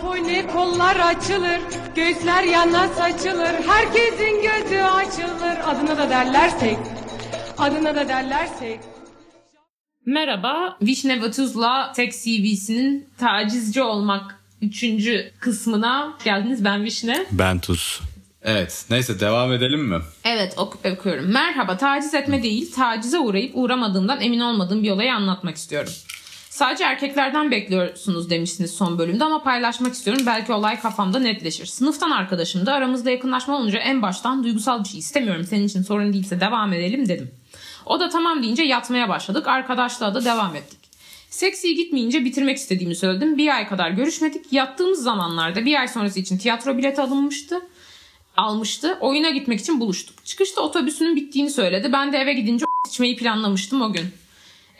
Japone kollar açılır, göğüsler yana saçılır, herkesin gözü açılır. Adına da derlersek, adına da derlersek. Merhaba, Vişne ve Tuzla Tek CV'sinin tacizci olmak üçüncü kısmına geldiniz. Ben Vişne. Ben Tuz. Evet neyse devam edelim mi? Evet ok- okuyorum. Merhaba, taciz etme değil, tacize uğrayıp uğramadığımdan emin olmadığım bir olayı anlatmak istiyorum. Sadece erkeklerden bekliyorsunuz demişsiniz son bölümde ama paylaşmak istiyorum. Belki olay kafamda netleşir. Sınıftan arkadaşım da aramızda yakınlaşma olunca en baştan duygusal bir şey istemiyorum. Senin için sorun değilse devam edelim dedim. O da tamam deyince yatmaya başladık. Arkadaşlığa da devam ettik. Seksi gitmeyince bitirmek istediğimi söyledim. Bir ay kadar görüşmedik. Yattığımız zamanlarda bir ay sonrası için tiyatro bileti alınmıştı. Almıştı. Oyuna gitmek için buluştuk. Çıkışta otobüsünün bittiğini söyledi. Ben de eve gidince içmeyi planlamıştım o gün.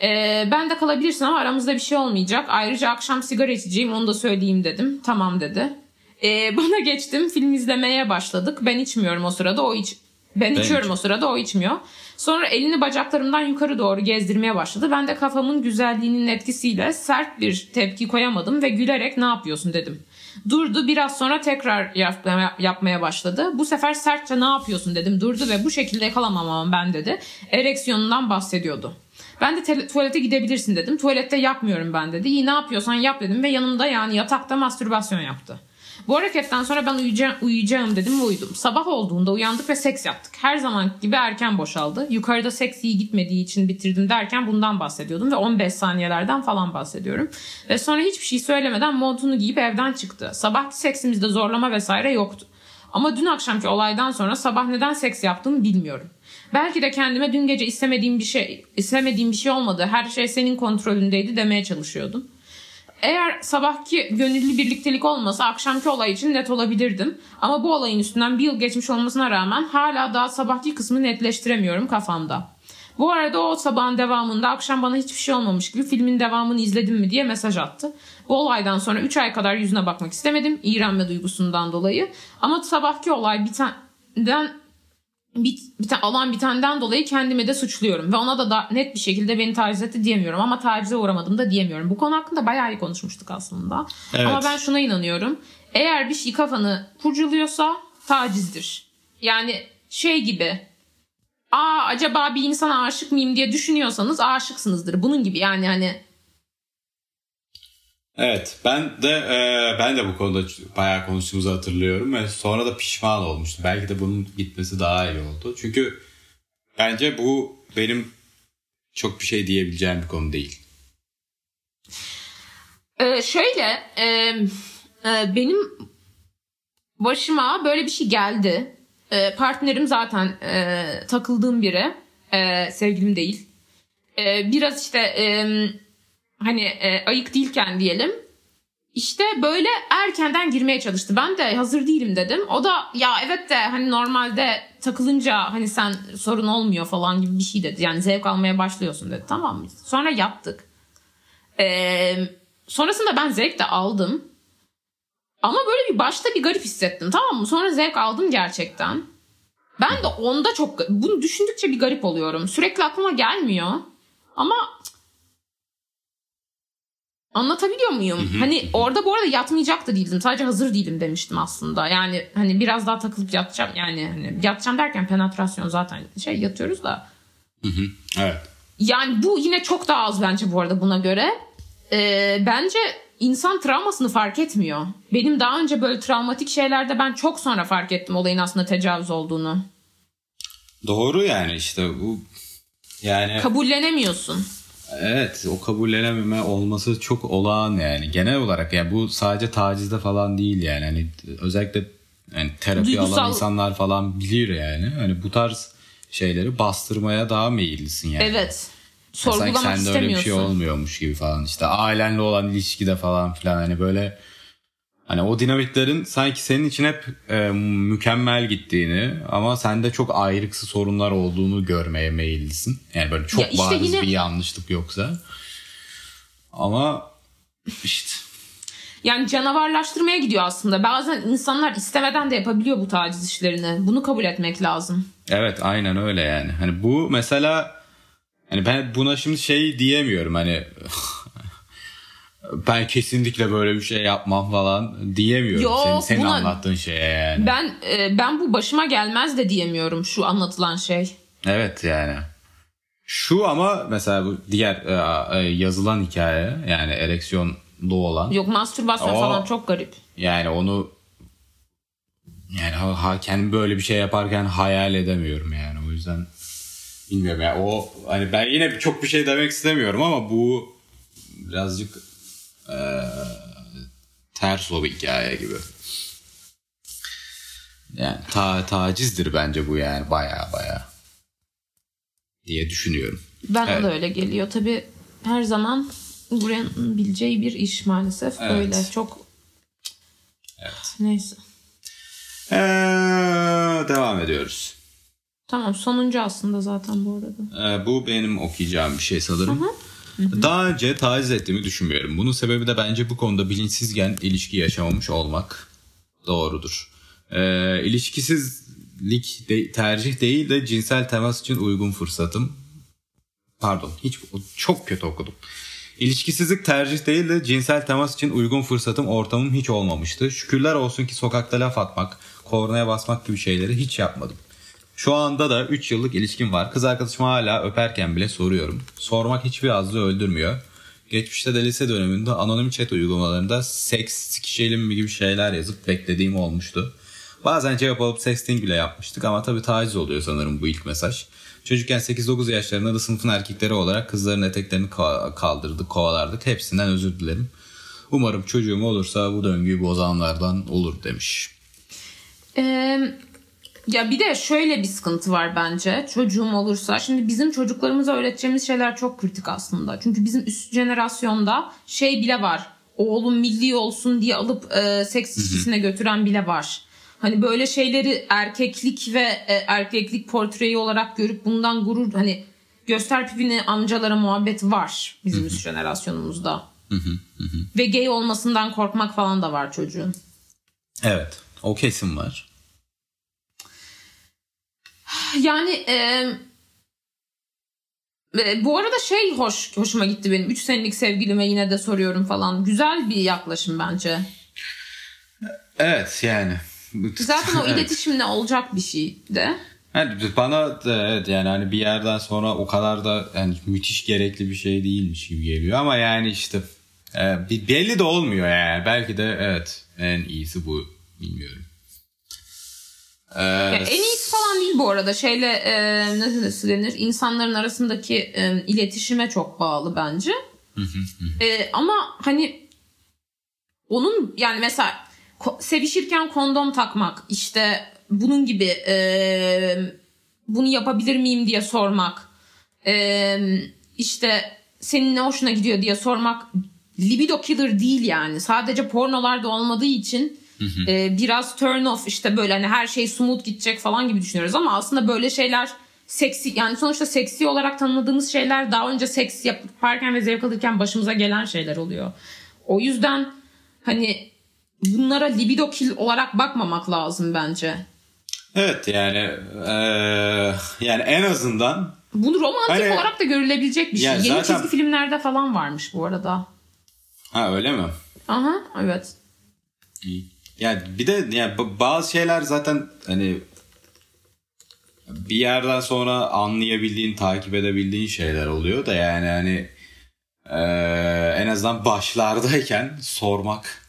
Ee, ben de kalabilirsin ama aramızda bir şey olmayacak. Ayrıca akşam sigara içeceğim onu da söyleyeyim dedim. Tamam dedi. Ee, bana geçtim film izlemeye başladık. Ben içmiyorum o sırada o iç. Ben, Ben içiyorum o sırada o içmiyor. Sonra elini bacaklarımdan yukarı doğru gezdirmeye başladı. Ben de kafamın güzelliğinin etkisiyle sert bir tepki koyamadım ve gülerek ne yapıyorsun dedim. Durdu biraz sonra tekrar yapmaya, yapmaya başladı. Bu sefer sertçe ne yapıyorsun dedim. Durdu ve bu şekilde yakalamamam ben dedi. Ereksiyonundan bahsediyordu. Ben de te- tuvalete gidebilirsin dedim. Tuvalette yapmıyorum ben dedi. İyi ne yapıyorsan yap dedim ve yanımda yani yatakta mastürbasyon yaptı. Bu hareketten sonra ben uyuyacağım, uyuyacağım dedim ve uyudum. Sabah olduğunda uyandık ve seks yaptık. Her zaman gibi erken boşaldı. Yukarıda seks iyi gitmediği için bitirdim derken bundan bahsediyordum ve 15 saniyelerden falan bahsediyorum. Ve sonra hiçbir şey söylemeden montunu giyip evden çıktı. Sabahki seksimizde zorlama vesaire yoktu. Ama dün akşamki olaydan sonra sabah neden seks yaptığımı bilmiyorum. Belki de kendime dün gece istemediğim bir şey istemediğim bir şey olmadı. Her şey senin kontrolündeydi demeye çalışıyordum. Eğer sabahki gönüllü birliktelik olmasa akşamki olay için net olabilirdim. Ama bu olayın üstünden bir yıl geçmiş olmasına rağmen hala daha sabahki kısmı netleştiremiyorum kafamda. Bu arada o sabahın devamında akşam bana hiçbir şey olmamış gibi filmin devamını izledim mi diye mesaj attı. Bu olaydan sonra 3 ay kadar yüzüne bakmak istemedim iğrenme duygusundan dolayı. Ama sabahki olay bitenden bit, biten, alan bitenden dolayı kendimi de suçluyorum. Ve ona da, da net bir şekilde beni taciz etti diyemiyorum. Ama tacize uğramadım da diyemiyorum. Bu konu hakkında bayağı iyi konuşmuştuk aslında. Evet. Ama ben şuna inanıyorum. Eğer bir şey kafanı kurcalıyorsa tacizdir. Yani şey gibi aa acaba bir insana aşık mıyım diye düşünüyorsanız aşıksınızdır. Bunun gibi yani hani Evet ben de e, ben de bu konuda bayağı konuştuğumuzu hatırlıyorum ve sonra da pişman olmuştum. Belki de bunun gitmesi daha iyi oldu. Çünkü bence bu benim çok bir şey diyebileceğim bir konu değil. Ee, şöyle e, e, benim başıma böyle bir şey geldi. E, partnerim zaten e, takıldığım biri. E, sevgilim değil. E, biraz işte e, hani e, ayık değilken diyelim. İşte böyle erkenden girmeye çalıştı. Ben de hazır değilim dedim. O da ya evet de hani normalde takılınca hani sen sorun olmuyor falan gibi bir şey dedi. Yani zevk almaya başlıyorsun dedi. Tamam mı? Sonra yaptık. Eee Sonrasında ben zevk de aldım. Ama böyle bir başta bir garip hissettim tamam mı? Sonra zevk aldım gerçekten. Ben de onda çok bunu düşündükçe bir garip oluyorum. Sürekli aklıma gelmiyor. Ama anlatabiliyor muyum? Hani orada bu arada yatmayacak da değildim. Sadece hazır değilim demiştim aslında. Yani hani biraz daha takılıp yatacağım. Yani hani yatacağım derken penetrasyon zaten şey yatıyoruz da. Evet. Yani bu yine çok daha az bence bu arada buna göre. Ee, bence insan travmasını fark etmiyor. Benim daha önce böyle travmatik şeylerde ben çok sonra fark ettim olayın aslında tecavüz olduğunu. Doğru yani işte bu yani Kabullenemiyorsun. Evet o kabullenememe olması çok olağan yani genel olarak yani bu sadece tacizde falan değil yani hani özellikle yani terapi Duygusal- alan insanlar falan bilir yani hani bu tarz şeyleri bastırmaya daha meyillisin yani. Evet. Sanki Sorgulamak sende öyle bir istemiyorsun. şey olmuyormuş gibi falan işte ailenle olan ilişkide falan filan hani böyle hani o dinamiklerin sanki senin için hep e, mükemmel gittiğini ama sende çok ayrıksı sorunlar olduğunu görmeye meyillisin. Yani böyle çok Ya işte bariz yine- bir yanlışlık yoksa. Ama işte Yani canavarlaştırmaya gidiyor aslında. Bazen insanlar istemeden de yapabiliyor bu taciz işlerini. Bunu kabul etmek lazım. evet aynen öyle yani. Hani bu mesela hani ben buna şimdi şey diyemiyorum hani ben kesinlikle böyle bir şey yapmam falan diyemiyorum. Yok, senin senin buna- anlattığın şeye yani. Ben e, ben bu başıma gelmez de diyemiyorum şu anlatılan şey. Evet yani. Şu ama mesela bu diğer e, e, yazılan hikaye yani ereksiyonlu olan Yok mastürbasyon O- falan çok garip. yani onu yani ha, kendim böyle bir şey yaparken hayal edemiyorum yani o yüzden bilmiyorum ya o hani ben yine çok bir şey demek istemiyorum ama bu birazcık e, ters o bir hikaye gibi. Yani ta, tacizdir bence bu yani baya baya diye düşünüyorum. Bana Evet. da öyle geliyor. Tabii her zaman buraya bileceği bir iş maalesef. Evet. Öyle çok Evet. neyse. Ee, devam ediyoruz. Tamam sonuncu aslında zaten bu arada. Ee, bu benim okuyacağım bir şey sanırım. Daha önce taciz ettiğimi düşünmüyorum. Bunun sebebi de bence bu konuda bilinçsizken ilişki yaşamamış olmak doğrudur. Ee, ilişkisizlik de- tercih değil de cinsel temas için uygun fırsatım. Pardon hiç çok kötü okudum. İlişkisizlik tercih değil de cinsel temas için uygun fırsatım ortamım hiç olmamıştı. Şükürler olsun ki sokakta laf atmak, kornaya basmak gibi şeyleri hiç yapmadım. Şu anda da 3 yıllık ilişkim var. Kız arkadaşıma hala öperken bile soruyorum. Sormak hiçbir azlığı öldürmüyor. Geçmişte de lise döneminde anonim chat uygulamalarında seks, sikişelim gibi şeyler yazıp beklediğim olmuştu. Bazen cevap alıp sexting bile yapmıştık ama tabii taciz oluyor sanırım bu ilk mesaj. Çocukken 8-9 yaşlarında da sınıfın erkekleri olarak kızların eteklerini ka- kaldırdık, kovalardık. Hepsinden özür dilerim. Umarım çocuğum olursa bu döngüyü bozanlardan olur demiş. Ee, ya bir de şöyle bir sıkıntı var bence çocuğum olursa. Şimdi bizim çocuklarımıza öğreteceğimiz şeyler çok kritik aslında. Çünkü bizim üst jenerasyonda şey bile var. Oğlum milli olsun diye alıp e, seks ilişkisine götüren bile var. Hani böyle şeyleri erkeklik ve e, erkeklik portreyi olarak görüp bundan gurur hani göster pipini amcalara muhabbet var bizim üst jenerasyonumuzda. Ve gay olmasından korkmak falan da var çocuğun. Evet o kesim var. Yani e, e, bu arada şey hoş hoşuma gitti benim. 3 senelik sevgilime yine de soruyorum falan. Güzel bir yaklaşım bence. Evet yani. Zaten o Evet. iletişimle olacak bir şey de. Yani bana da evet yani hani bir yerden sonra o kadar da yani müthiş gerekli bir şey değilmiş gibi geliyor ama yani işte e, belli de olmuyor yani. Belki de evet en iyisi bu bilmiyorum. Ee, Ya en iyisi falan değil bu arada. Şeyle e, nasıl denir? İnsanların arasındaki e, iletişime çok bağlı bence. E, ama hani onun yani mesela sevişirken kondom takmak işte bunun gibi e, bunu yapabilir miyim diye sormak e, işte senin ne hoşuna gidiyor diye sormak libido killer değil yani sadece pornolarda olmadığı için e, biraz turn off işte böyle hani her şey smooth gidecek falan gibi düşünüyoruz ama aslında böyle şeyler seksi yani sonuçta seksi olarak tanımladığımız şeyler daha önce seks yaparken ve zevk alırken başımıza gelen şeyler oluyor. O yüzden hani bunlara libido kill olarak bakmamak lazım bence. evet yani e, yani en azından Bunu romantik Hani- olarak da görülebilecek bir şey. Yani Yeni zaten- çizgi filmlerde falan varmış bu arada. ha öyle mi? Aha evet. Yani bir de yani ba- bazı şeyler zaten hani bir yerden sonra anlayabildiğin, takip edebildiğin şeyler oluyor da yani hani eee, en azından başlardayken sormak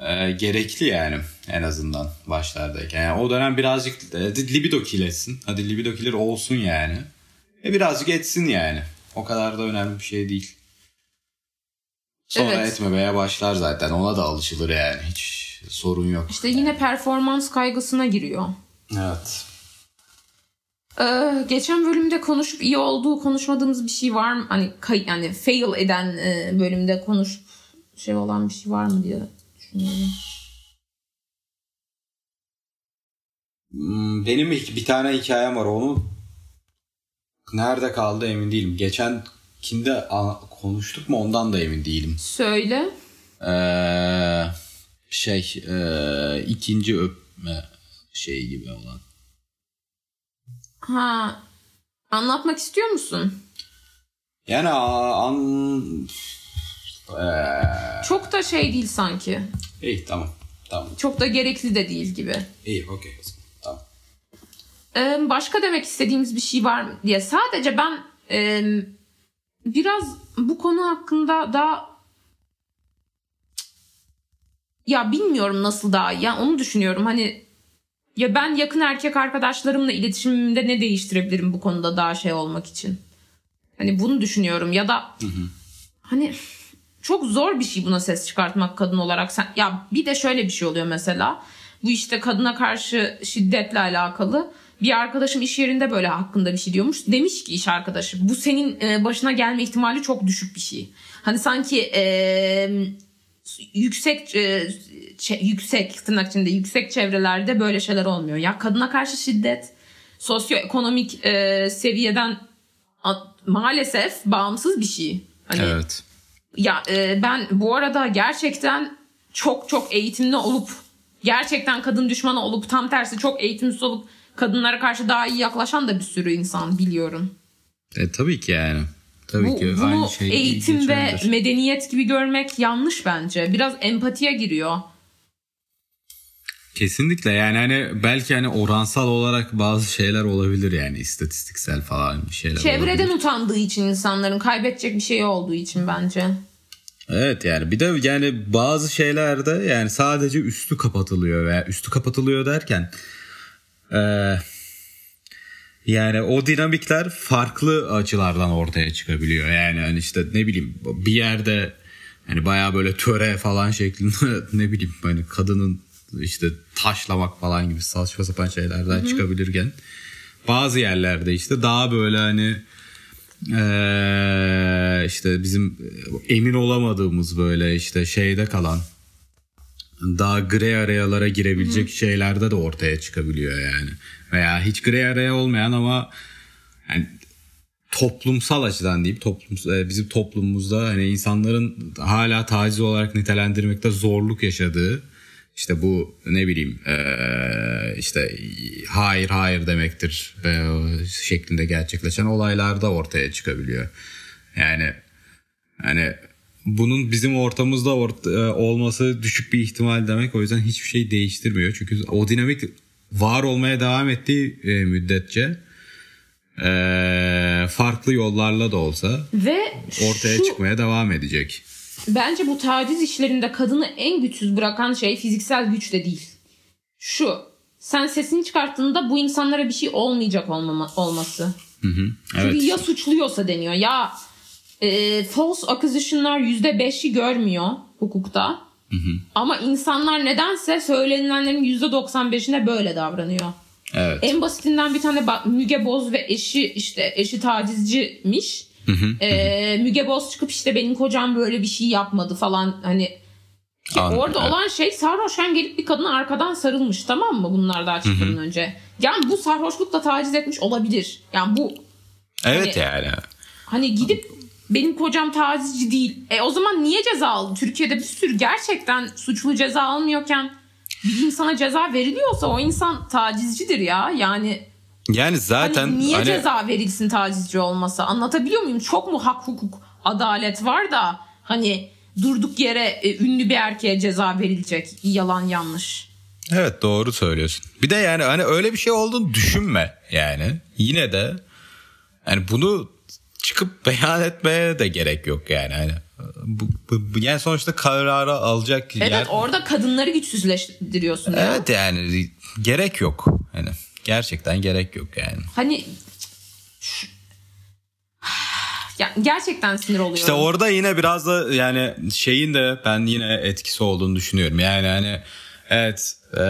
eee, gerekli yani en azından başlardayken. Yani o dönem birazcık e, libido kill etsin. Hadi libido killer olsun yani. E birazcık etsin yani. O kadar da önemli bir şey değil. Sonra Evet. etmemeye başlar zaten. Ona da alışılır yani. Hiç sorun yok. İşte yine performans kaygısına giriyor. Evet. Ee, geçen bölümde konuşup iyi olduğu konuşmadığımız bir şey var mı? Hani kay- yani fail eden e, bölümde konuşup şey olan bir şey var mı diye düşünüyorum. Hmm, Benim bir, tane hikayem var. Onu nerede kaldı emin değilim. Geçen kimde konuştuk mu ondan da emin değilim. Söyle. Ee, şey e, ikinci öpme şey gibi olan. Ha. Anlatmak istiyor musun? Yani an, Çok da şey değil sanki. İyi tamam. Tamam. Çok da gerekli de değil gibi. İyi okey. Tamam. Ee, başka demek istediğimiz bir şey var mı diye. Sadece ben e, biraz bu konu hakkında daha ya bilmiyorum nasıl daha iyi. Yani onu düşünüyorum. Hani ya ben yakın erkek arkadaşlarımla iletişimimde ne değiştirebilirim bu konuda daha şey olmak için. Hani bunu düşünüyorum ya da hani çok zor bir şey buna ses çıkartmak kadın olarak. Sen, ya bir de şöyle bir şey oluyor mesela. Bu işte kadına karşı şiddetle alakalı. Bir arkadaşım iş yerinde böyle hakkında bir şey diyormuş. Demiş ki iş arkadaşı bu senin e, başına gelme ihtimali çok düşük bir şey. Hani sanki e, yüksek e, yüksek tırnak içinde yüksek çevrelerde böyle şeyler olmuyor. Ya kadına karşı şiddet sosyoekonomik e, seviyeden a- maalesef bağımsız bir şey. Hani Evet. ya e, ben bu arada gerçekten çok çok eğitimli olup gerçekten kadın düşmanı olup tam tersi çok eğitimsiz olup kadınlara karşı daha iyi yaklaşan da bir sürü insan biliyorum. E, tabii ki yani. Tabii Bu, ki bunu aynı şey eğitim ve medeniyet gibi görmek yanlış bence. Biraz empatiye giriyor. Kesinlikle yani hani belki hani oransal olarak bazı şeyler olabilir yani istatistiksel falan bir şeyler Çevreden olabilir. utandığı için insanların kaybedecek bir şey olduğu için bence. Evet yani bir de yani bazı şeylerde yani sadece üstü kapatılıyor veya üstü kapatılıyor derken eee, yani o dinamikler farklı açılardan ortaya çıkabiliyor. Yani hani işte ne bileyim bir yerde hani baya böyle töre falan şeklinde ne bileyim hani kadının işte taşlamak falan gibi saçma sapan şeylerden çıkabilirken bazı yerlerde işte daha böyle hani eee, işte bizim emin olamadığımız böyle işte şeyde kalan daha grey arayalara girebilecek şeylerde de ortaya çıkabiliyor yani. Veya hiç grey araya olmayan ama yani toplumsal açıdan diyeyim toplum e, bizim toplumumuzda hani insanların hala taciz olarak nitelendirmekte zorluk yaşadığı işte bu ne bileyim e, işte hayır hayır demektir e, şeklinde gerçekleşen olaylarda ortaya çıkabiliyor. Yani hani bunun bizim ortamızda ort- olması düşük bir ihtimal demek. O yüzden hiçbir şey değiştirmiyor. Çünkü o dinamik var olmaya devam ettiği e, müddetçe e, farklı yollarla da olsa Ve ortaya şu, çıkmaya devam edecek. bence bu taciz işlerinde kadını en güçsüz bırakan şey fiziksel güç de değil. Şu sen sesini çıkarttığında bu insanlara bir şey olmayacak olmama, olması. Çünkü Evet. ya suçluyorsa deniyor ya e, false accusation'lar %5'i görmüyor hukukta. Ama insanlar nedense söylenilenlerin %95'ine böyle davranıyor. Evet. En basitinden bir tane ba- Müge Boz ve eşi işte eşi tacizcimiş. Ee, Müge Boz çıkıp işte benim kocam böyle bir şey yapmadı falan hani ki Anladım, orada evet. olan şey sarhoşken gelip bir kadına arkadan sarılmış tamam mı bunlar daha çıkmadan önce. Yani bu sarhoşlukla taciz etmiş olabilir. Yani bu Evet hani- yani. hani gidip benim kocam tacizci değil. E o zaman niye ceza aldı? Türkiye'de bir sürü gerçekten suçlu ceza almıyorken bir insana ceza veriliyorsa o insan tacizcidir ya. Yani Yani zaten Hani niye hani- ceza verilsin tacizci olmasa? Anlatabiliyor muyum? Çok mu hak hukuk adalet var da hani durduk yere e, ünlü bir erkeğe ceza verilecek. Yalan yanlış. Evet doğru söylüyorsun. Bir de yani hani öyle bir şey olduğunu düşünme yani. Yine de yani bunu çıkıp beyan etmeye de gerek yok yani. Hani bu, bu- bu- yani sonuçta kararı alacak Evet yer. orada kadınları güçsüzleştiriyorsun ya. Evet yani gerek yok. Hani gerçekten gerek yok yani. Hani ya, gerçekten sinir oluyorum. İşte orada yine biraz da yani şeyin de ben yine etkisi olduğunu düşünüyorum. Yani hani evet eee,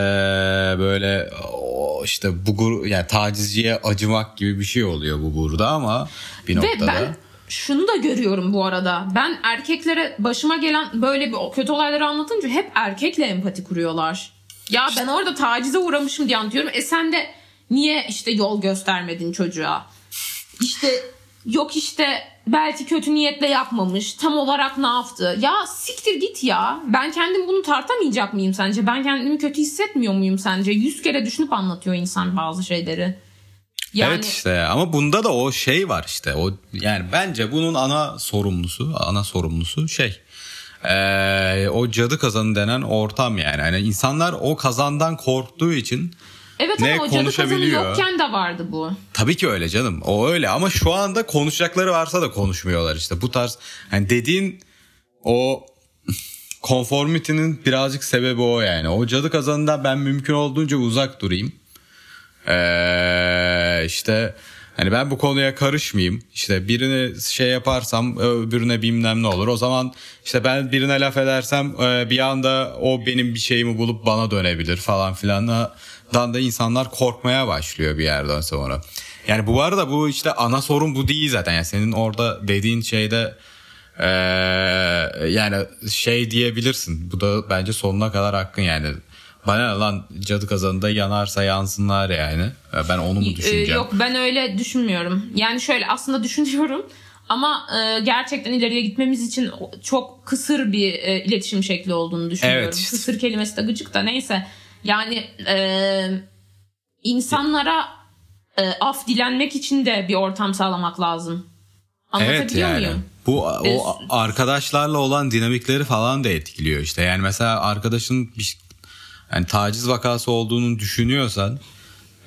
böyle o işte bu yani tacizciye acımak gibi bir şey oluyor bu burada ama bir Ve noktada. ben şunu da görüyorum bu arada. Ben erkeklere başıma gelen böyle bir kötü olayları anlatınca hep erkekle empati kuruyorlar. Ya ben orada tacize uğramışım diye anlatıyorum. E sen de niye işte yol göstermedin çocuğa? İşte yok işte belki kötü niyetle yapmamış. Tam olarak ne yaptı? Ya siktir git ya. Ben kendim bunu tartamayacak mıyım sence? Ben kendimi kötü hissetmiyor muyum sence? Yüz kere düşünüp anlatıyor insan bazı şeyleri. Yani Evet işte ama bunda da o şey var işte o yani bence bunun ana sorumlusu ana sorumlusu şey Ee, o cadı kazanı denen ortam yani. yani insanlar o kazandan korktuğu için Evet Ne ama o cadı kazanı yokken de vardı bu. Tabii ki öyle canım. O öyle ama şu anda konuşacakları varsa da konuşmuyorlar işte. Bu tarz hani dediğin o konformitinin birazcık sebebi o yani. O cadı kazanından ben mümkün olduğunca uzak durayım. Ee, işte hani ben bu konuya karışmayayım. İşte birini şey yaparsam öbürüne bilmem ne olur. O zaman işte ben birine laf edersem e, bir anda o benim bir şeyimi bulup bana dönebilir falan filan. Dan da insanlar korkmaya başlıyor bir yerden sonra. Yani bu arada bu işte ana sorun bu değil zaten. Yani senin orada dediğin şeyde ee, yani şey diyebilirsin. Bu da bence sonuna kadar hakkın yani. Bana lan cadı kazanında yanarsa yansınlar yani. Ben onu mu Ee, düşüneceğim? yok ben öyle düşünmüyorum. Yani şöyle aslında düşünüyorum ama e, gerçekten ileriye gitmemiz için çok kısır bir e, iletişim şekli olduğunu düşünüyorum. Evet. Kısır kelimesi de gıcık da neyse. Yani e, insanlara e, af dilenmek için de bir ortam sağlamak lazım. Anlatabiliyor Evet yani. muyum? Bu o arkadaşlarla olan dinamikleri falan da etkiliyor işte. Yani mesela arkadaşın bir yani taciz vakası olduğunu düşünüyorsan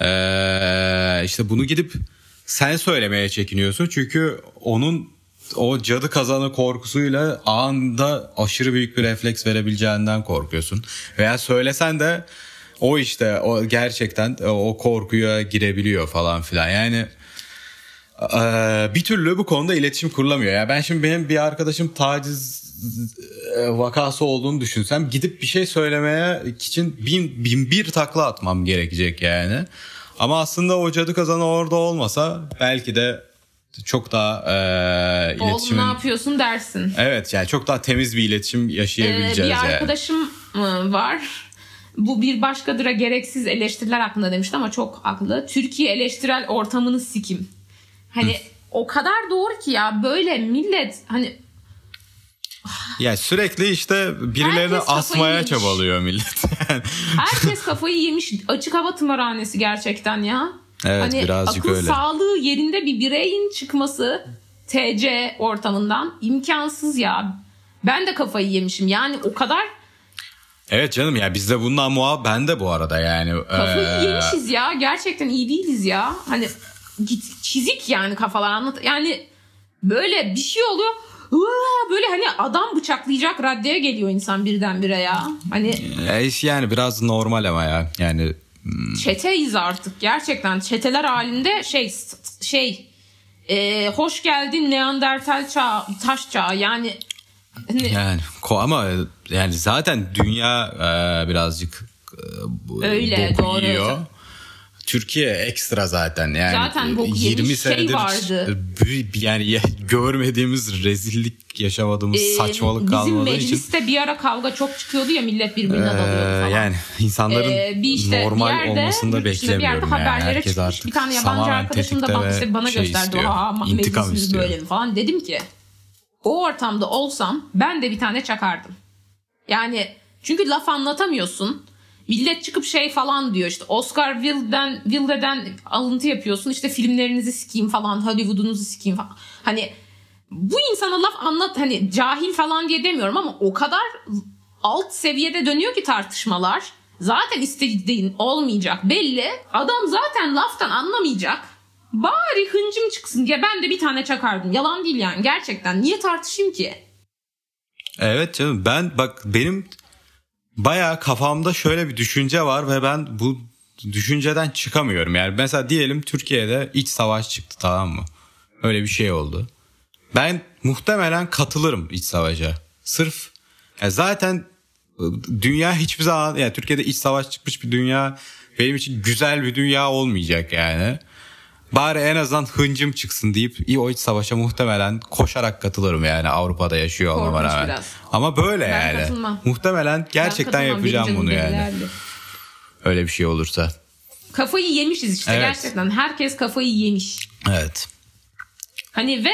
ee, işte bunu gidip sen söylemeye çekiniyorsun. Çünkü onun o cadı kazanı korkusuyla anında aşırı büyük bir refleks verebileceğinden korkuyorsun. Veya söylesen de o işte o gerçekten o korkuya girebiliyor falan filan. Yani bir türlü bu konuda iletişim kurulamıyor. Ya ben şimdi benim bir arkadaşım taciz e, vakası olduğunu düşünsem gidip bir şey söylemeye için bin, bin bir takla atmam gerekecek yani. Ama aslında o cadı kazanı orada olmasa belki de çok daha e, Oğlum iletişimin... ne yapıyorsun dersin. Evet yani çok daha temiz bir iletişim Ee, yaşayabileceğiz bir yani. arkadaşım e, var. Bu bir başkadıra gereksiz eleştiriler hakkında demişti ama çok haklı. Türkiye eleştirel ortamını sikim. Hani o kadar doğru ki ya böyle millet hani Yani sürekli işte birilerini Herkes asmaya yemiş. çabalıyor millet. Herkes kafayı yemiş açık hava tımarhanesi gerçekten ya. Evet, hani birazcık akıl öyle. sağlığı yerinde bir bireyin çıkması TC ortamından imkansız ya. Ben de kafayı yemişim yani o kadar evet canım ya bizde bundan muha ben de bu arada yani. Kafayı Ee, yemişiz ya. Gerçekten iyi değiliz ya. Hani git çizik yani kafalar anlat. Yani böyle bir şey oluyor. Böyle hani adam bıçaklayacak raddeye geliyor insan birdenbire ya. Hani E, Yani biraz normal ama ya. Yani çeteyiz artık gerçekten. Çeteler halinde şey şey e, hoş geldin Neandertal çağı, taş çağı yani hani yani ama yani zaten dünya e, birazcık e, Öyle, doğru. yiyor. Türkiye ekstra zaten yani Zaten boku 20 yemiş şey senedir vardı. bir- yani ya- görmediğimiz rezillik yaşamadığımız e, saçmalık bizim kalmadığı için mecliste bir ara kavga çok çıkıyordu ya millet birbirine e, dalıyordu falan. yani insanların Ee, bir işte normal bir yerde, olmasını da dışında bir yerde beklemiyorum yani. haberlere Herkes çıkmış. artık Bir tane yabancı arkadaşım da ve işte bana şey gösterdi. istiyor. Ha, İntikam meclisimiz istiyor. böyle falan. Dedim ki o ortamda olsam ben de bir tane çakardım. Yani çünkü laf anlatamıyorsun. Millet çıkıp şey falan diyor işte Oscar Wilde'den, Wilde'den alıntı yapıyorsun işte filmlerinizi sikeyim falan Hollywood'unuzu sikeyim falan. Hani bu insana laf anlat hani cahil falan diye demiyorum ama o kadar alt seviyede dönüyor ki tartışmalar. Zaten istediğin olmayacak belli. Adam zaten laftan anlamayacak. Bari hıncım çıksın diye ben de bir tane çakardım. Yalan değil yani gerçekten. Niye tartışayım ki? Evet canım ben bak benim bayağı kafamda şöyle bir düşünce var ve ben bu düşünceden çıkamıyorum. Yani mesela diyelim Türkiye'de iç savaş çıktı tamam mı? Öyle bir şey oldu. Ben muhtemelen katılırım iç savaşa. Sırf ya zaten dünya hiçbir zaman yani Türkiye'de iç savaş çıkmış bir dünya benim için güzel bir dünya olmayacak yani. Bari en azından hıncım çıksın deyip iyi o iç savaşa muhtemelen koşarak katılırım yani Avrupa'da yaşıyor olmama Korkunç rağmen. biraz. Ama böyle Ben yani. katılmam. Muhtemelen gerçekten katılmam, yapacağım bunu yani. Öyle bir şey olursa. Kafayı yemişiz işte Evet. gerçekten. Herkes kafayı yemiş. Evet. Hani ve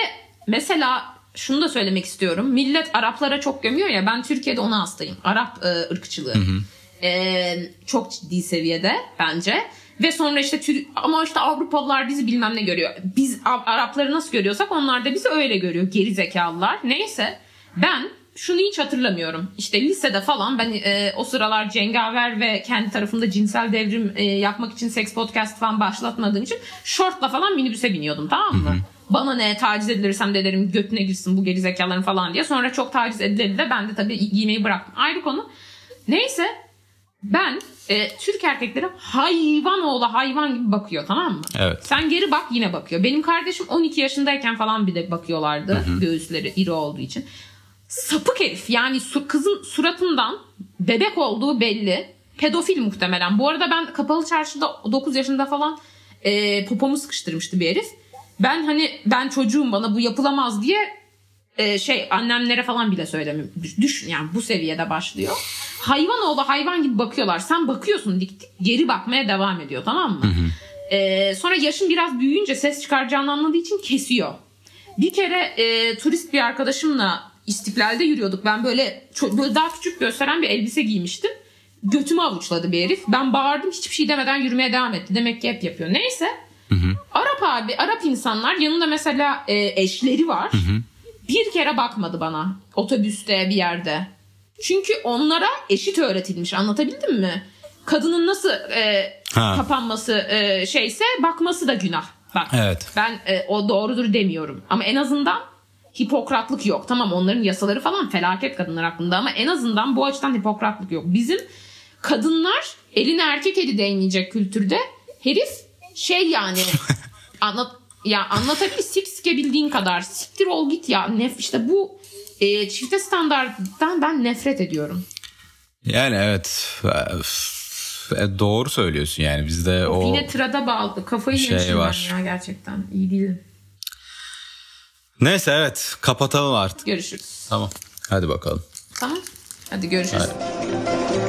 mesela şunu da söylemek istiyorum. Millet Araplara çok gömüyor ya ben Türkiye'de ona hastayım. Arap e, ırkçılığı. E, çok ciddi seviyede bence. Ve sonra işte ama işte Avrupalılar bizi bilmem ne görüyor. Biz Arapları nasıl görüyorsak onlar da bizi öyle görüyor. Geri zekalılar. Neyse ben şunu hiç hatırlamıyorum. İşte lisede falan ben e, o sıralar cengaver ve kendi tarafında cinsel devrim e, yapmak için seks podcast falan başlatmadığım için şortla falan minibüse biniyordum tamam mı? Bana ne taciz edilirsem de derim götüne girsin bu gerizekaların falan diye. Sonra çok taciz edildi de ben de tabii giymeyi bıraktım. Ayrı konu. Neyse ben e, Türk erkekleri hayvan oğlu hayvan gibi bakıyor tamam mı? Evet. Sen geri bak yine bakıyor. Benim kardeşim 12 yaşındayken falan bile bakıyorlardı. Göğüsleri iri olduğu için. Sapık herif yani su, kızın suratından bebek olduğu belli. Pedofil muhtemelen. Bu arada ben kapalı çarşıda 9 yaşında falan e, popomu sıkıştırmıştı bir herif. Ben hani ben çocuğum bana bu yapılamaz diye e, şey annemlere falan bile söylemem. Düşün yani bu seviyede başlıyor. Hayvan oğlu hayvan gibi bakıyorlar. Sen bakıyorsun dik dik geri bakmaya devam ediyor tamam mı? E, sonra yaşın biraz büyüyünce ses çıkaracağını anladığı için kesiyor. Bir kere e, turist bir arkadaşımla istiklalde yürüyorduk. Ben böyle, çok, böyle daha küçük gösteren bir elbise giymiştim. Götümü avuçladı bir herif. Ben bağırdım hiçbir şey demeden yürümeye devam etti. Demek ki hep yapıyor. Neyse. Arap abi, Arap insanlar yanında mesela e, eşleri var. Bir kere bakmadı bana otobüste bir yerde. Çünkü onlara eşit öğretilmiş. Anlatabildim mi? Kadının nasıl e, Ha. kapanması e, şeyse bakması da günah. Bak Evet. ben e, o doğrudur demiyorum. Ama en azından hipokratlık yok. Tamam onların yasaları falan felaket kadınlar hakkında ama en azından bu açıdan hipokratlık yok. Bizim kadınlar eline erkek eli değmeyecek kültürde herif şey yani anlat ya anlatabilir sik sikebildiğin kadar siktir ol git ya nef işte bu e, çifte standarttan ben nefret ediyorum. Yani evet. E, Doğru söylüyorsun yani bizde o Yine trada bağlı kafayı şey var. ben ya gerçekten iyi değilim. Neyse evet kapatalım artık. Görüşürüz. Tamam. Hadi bakalım. Tamam. Hadi görüşürüz. Hadi.